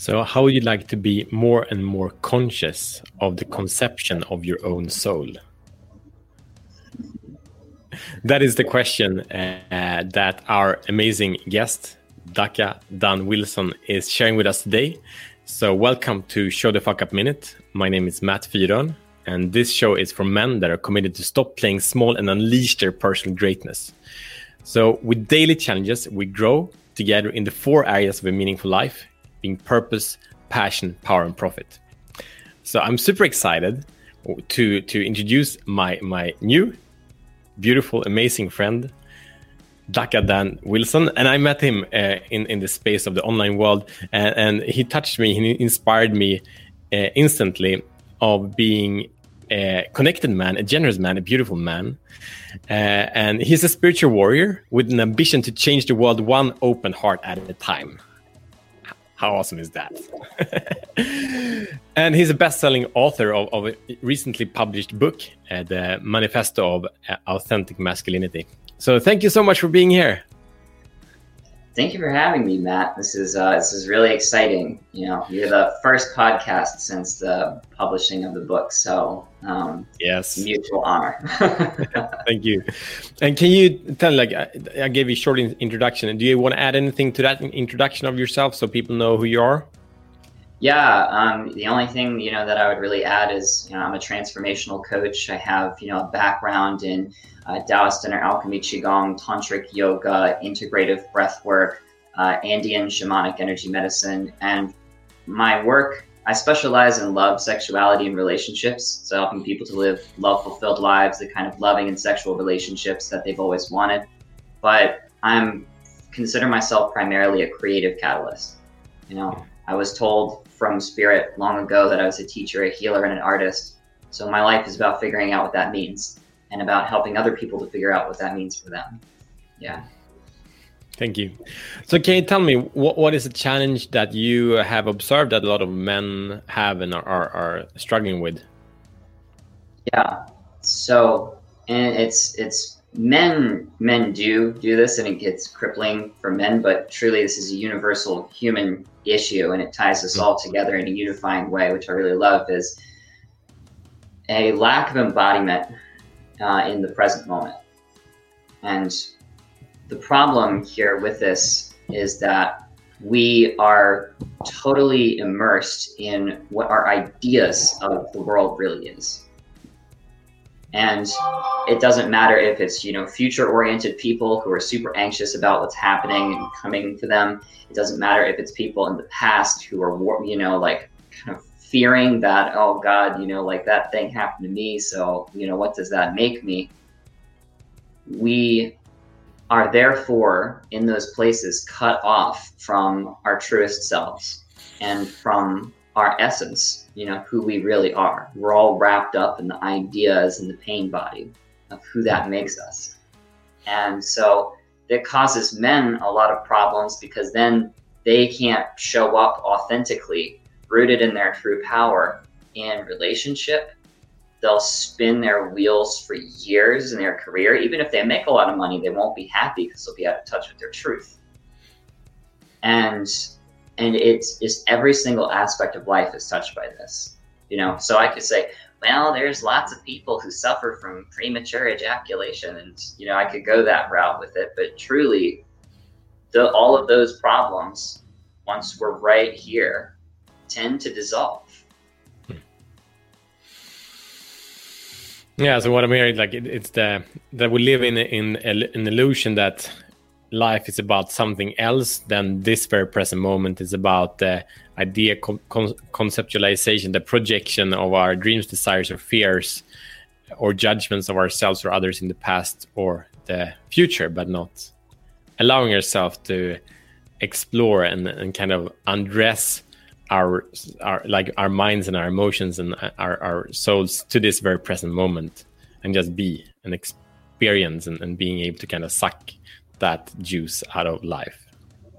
So, how would you like to be more and more conscious of the conception of your own soul? That is the question uh, that our amazing guest, Daka Dan Wilson, is sharing with us today. So, welcome to Show the Fuck Up Minute. My name is Matt Fyron, and this show is for men that are committed to stop playing small and unleash their personal greatness. So, with daily challenges, we grow together in the four areas of a meaningful life being purpose, passion, power, and profit. So I'm super excited to to introduce my my new, beautiful, amazing friend, Daka Dan Wilson, and I met him uh, in in the space of the online world, and, and he touched me, he inspired me uh, instantly of being a connected man, a generous man, a beautiful man, uh, and he's a spiritual warrior with an ambition to change the world one open heart at a time. How awesome is that? and he's a best-selling author of, of, a recently published book, uh, the Manifesto of Authentic Masculinity. So thank you so much for being here. Thank you for having me, Matt. This is uh, this is really exciting. You know, you're the first podcast since the publishing of the book, so um, yes, mutual honor. Thank you. And can you tell, like, I, I gave you a short in introduction. Do you want to add anything to that introduction of yourself so people know who you are? Yeah, um, the only thing you know that I would really add is you know I'm a transformational coach. I have you know a background in uh, Taoist inner alchemy, qigong, tantric yoga, integrative breath work, uh, Andean shamanic energy medicine, and my work. I specialize in love, sexuality, and relationships. So helping people to live love-fulfilled lives, the kind of loving and sexual relationships that they've always wanted. But I'm consider myself primarily a creative catalyst. You know, I was told from spirit long ago that I was a teacher, a healer, and an artist. So my life is about figuring out what that means and about helping other people to figure out what that means for them. Yeah. Thank you. So, can you tell me what, what is a challenge that you have observed that a lot of men have and are, are, are struggling with? Yeah. So, and it's it's men men do do this, and it gets crippling for men. But truly, this is a universal human issue, and it ties us mm -hmm. all together in a unifying way, which I really love. Is a lack of embodiment uh, in the present moment. And the problem here with this is that we are totally immersed in what our ideas of the world really is. And it doesn't matter if it's, you know, future oriented people who are super anxious about what's happening and coming to them. It doesn't matter if it's people in the past who are, you know, like kind of fearing that, oh God, you know, like that thing happened to me. So, you know, what does that make me? We are therefore in those places cut off from our truest selves and from our essence, you know, who we really are. We're all wrapped up in the ideas and the pain body of who that makes us. And so it causes men a lot of problems because then they can't show up authentically rooted in their true power in relationship, they'll spin their wheels for years in their career. Even if they make a lot of money, they won't be happy because they'll be out of touch with their truth. And and it's just every single aspect of life is touched by this. You know, so I could say, well, there's lots of people who suffer from premature ejaculation, and you know, I could go that route with it. But truly, the, all of those problems, once we're right here, tend to dissolve. Yeah, so what I'm hearing, like it, it's the that we live in in an illusion that life is about something else than this very present moment. Is about the idea con conceptualization, the projection of our dreams, desires, or fears, or judgments of ourselves or others in the past or the future, but not allowing yourself to explore and, and kind of undress our our like our minds and our emotions and our, our souls to this very present moment and just be and experience and, and being able to kind of suck that juice out of life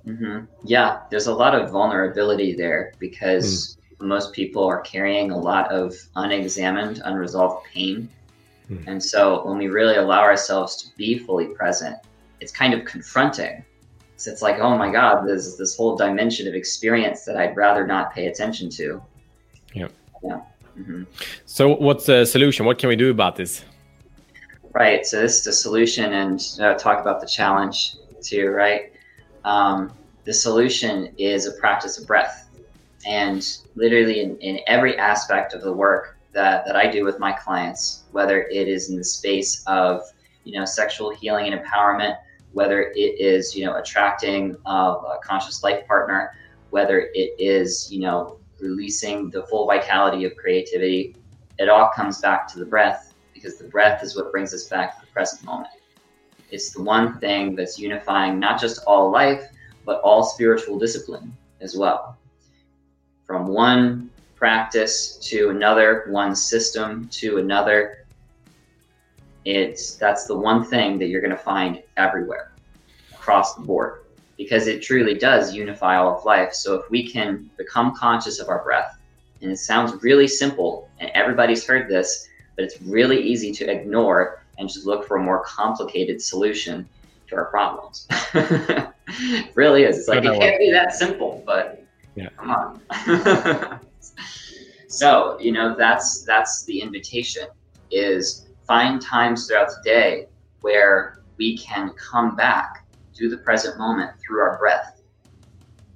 mm-hmm. yeah there's a lot of vulnerability there because mm. most people are carrying a lot of unexamined unresolved pain mm. and so when we really allow ourselves to be fully present it's kind of confronting So it's like, oh my God, there's this whole dimension of experience that I'd rather not pay attention to. Yeah. Yeah. Mm-hmm. So, what's the solution? What can we do about this? Right. So, this is the solution, and uh, talk about the challenge too, right? Um, the solution is a practice of breath. And literally, in, in every aspect of the work that, that I do with my clients, whether it is in the space of you know sexual healing and empowerment, whether it is you know attracting uh, a conscious life partner, whether it is you know releasing the full vitality of creativity, it all comes back to the breath because the breath is what brings us back to the present moment. It's the one thing that's unifying not just all life, but all spiritual discipline as well. From one practice to another, one system to another, it's that's the one thing that you're going to find everywhere across the board because it truly does unify all of life. So if we can become conscious of our breath, and it sounds really simple, and everybody's heard this, but it's really easy to ignore and just look for a more complicated solution to our problems. it really is. It's like it can't be that simple, but yeah. come on. so, you know, that's that's the invitation is find times throughout the day where we can come back to the present moment through our breath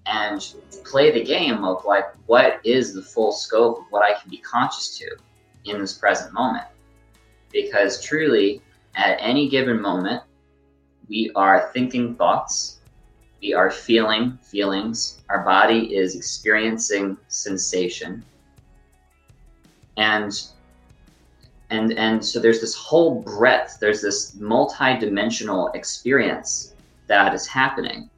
and play the game of like what is the full scope of what I can be conscious to in this present moment. Because truly, at any given moment, we are thinking thoughts, we are feeling feelings, our body is experiencing sensation. And and and so there's this whole breadth there's this multi-dimensional experience that is happening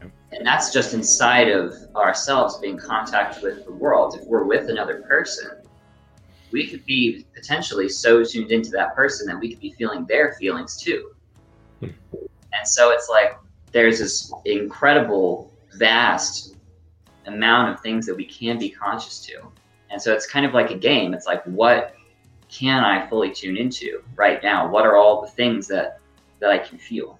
and that's just inside of ourselves being contact with the world if we're with another person we could be potentially so tuned into that person that we could be feeling their feelings too and so it's like there's this incredible vast amount of things that we can be conscious to and so it's kind of like a game it's like what can I fully tune into right now? What are all the things that that I can feel?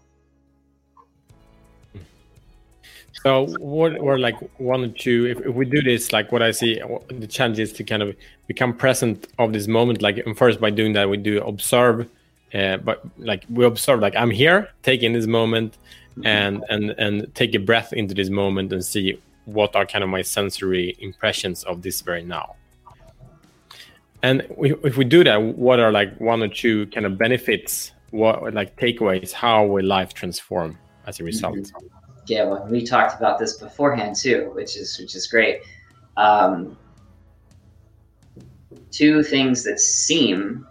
So what were like one or two? If, if we do this, like what I see, the challenge is to kind of become present of this moment. Like and first by doing that, we do observe, uh, but like we observe, like I'm here, taking this moment, mm-hmm. and and and take a breath into this moment and see what are kind of my sensory impressions of this very now. And if we do that, what are like one or two kind of benefits? What like takeaways? How will life transform as a result? Mm-hmm. Yeah, well, we talked about this beforehand too, which is which is great. Um, two things that seem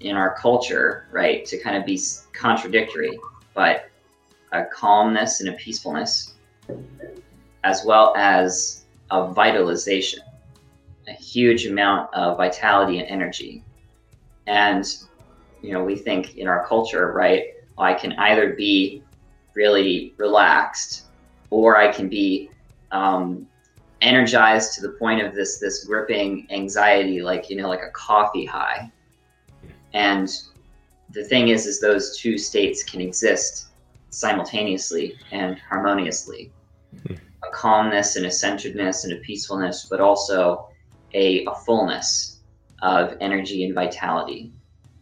in our culture, right, to kind of be contradictory, but a calmness and a peacefulness, as well as a vitalization a huge amount of vitality and energy. And, you know, we think in our culture, right, I can either be really relaxed or I can be um, energized to the point of this this gripping anxiety, like you know, like a coffee high. And the thing is, is those two states can exist simultaneously and harmoniously. A calmness and a centeredness and a peacefulness, but also a, a fullness of energy and vitality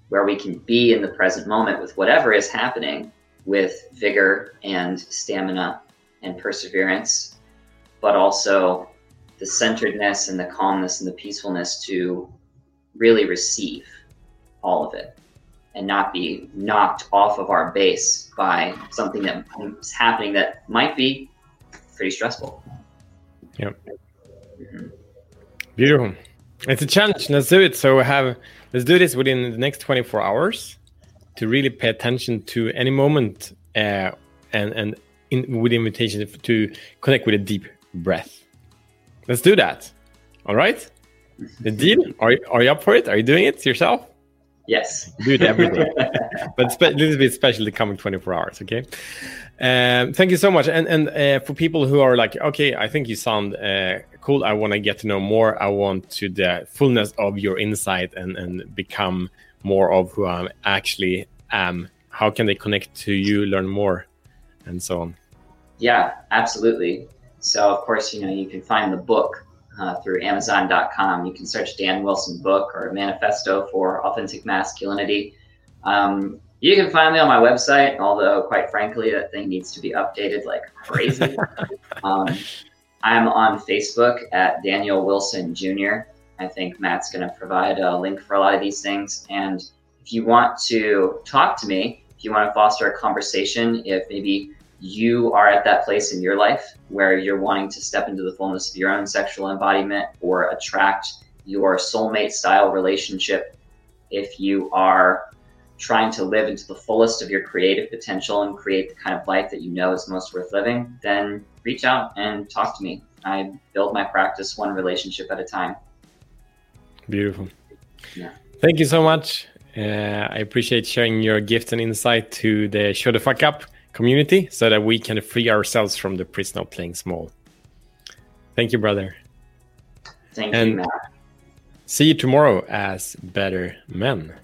where we can be in the present moment with whatever is happening with vigor and stamina and perseverance, but also the centeredness and the calmness and the peacefulness to really receive all of it and not be knocked off of our base by something that is happening that might be pretty stressful. Yep. Mm-hmm. Beautiful. It's a challenge. Let's do it. So we have let's do this within the next 24 hours to really pay attention to any moment uh, and and in, with invitation to connect with a deep breath. Let's do that. All right. The deal? Are you, are you up for it? Are you doing it yourself? Yes. Do it every day. but a little bit special the coming 24 hours. Okay. Um, thank you so much. And and uh, for people who are like, okay, I think you sound uh, cool. I want to get to know more. I want to the fullness of your insight and and become more of who I actually am. How can they connect to you, learn more, and so on? Yeah, absolutely. So, of course, you know, you can find the book uh, through Amazon.com. You can search Dan Wilson book or Manifesto for Authentic Masculinity. Um, you can find me on my website, although, quite frankly, that thing needs to be updated like crazy. um, I'm on Facebook at Daniel Wilson Jr. I think Matt's going to provide a link for a lot of these things. And if you want to talk to me, if you want to foster a conversation, if maybe you are at that place in your life where you're wanting to step into the fullness of your own sexual embodiment or attract your soulmate style relationship, if you are trying to live into the fullest of your creative potential and create the kind of life that you know is most worth living, then reach out and talk to me. I build my practice one relationship at a time. Beautiful. Yeah. Thank you so much. Uh, I appreciate sharing your gift and insight to the Show the Fuck Up community so that we can free ourselves from the prison of playing small. Thank you, brother. Thank and you, Matt. See you tomorrow as better men.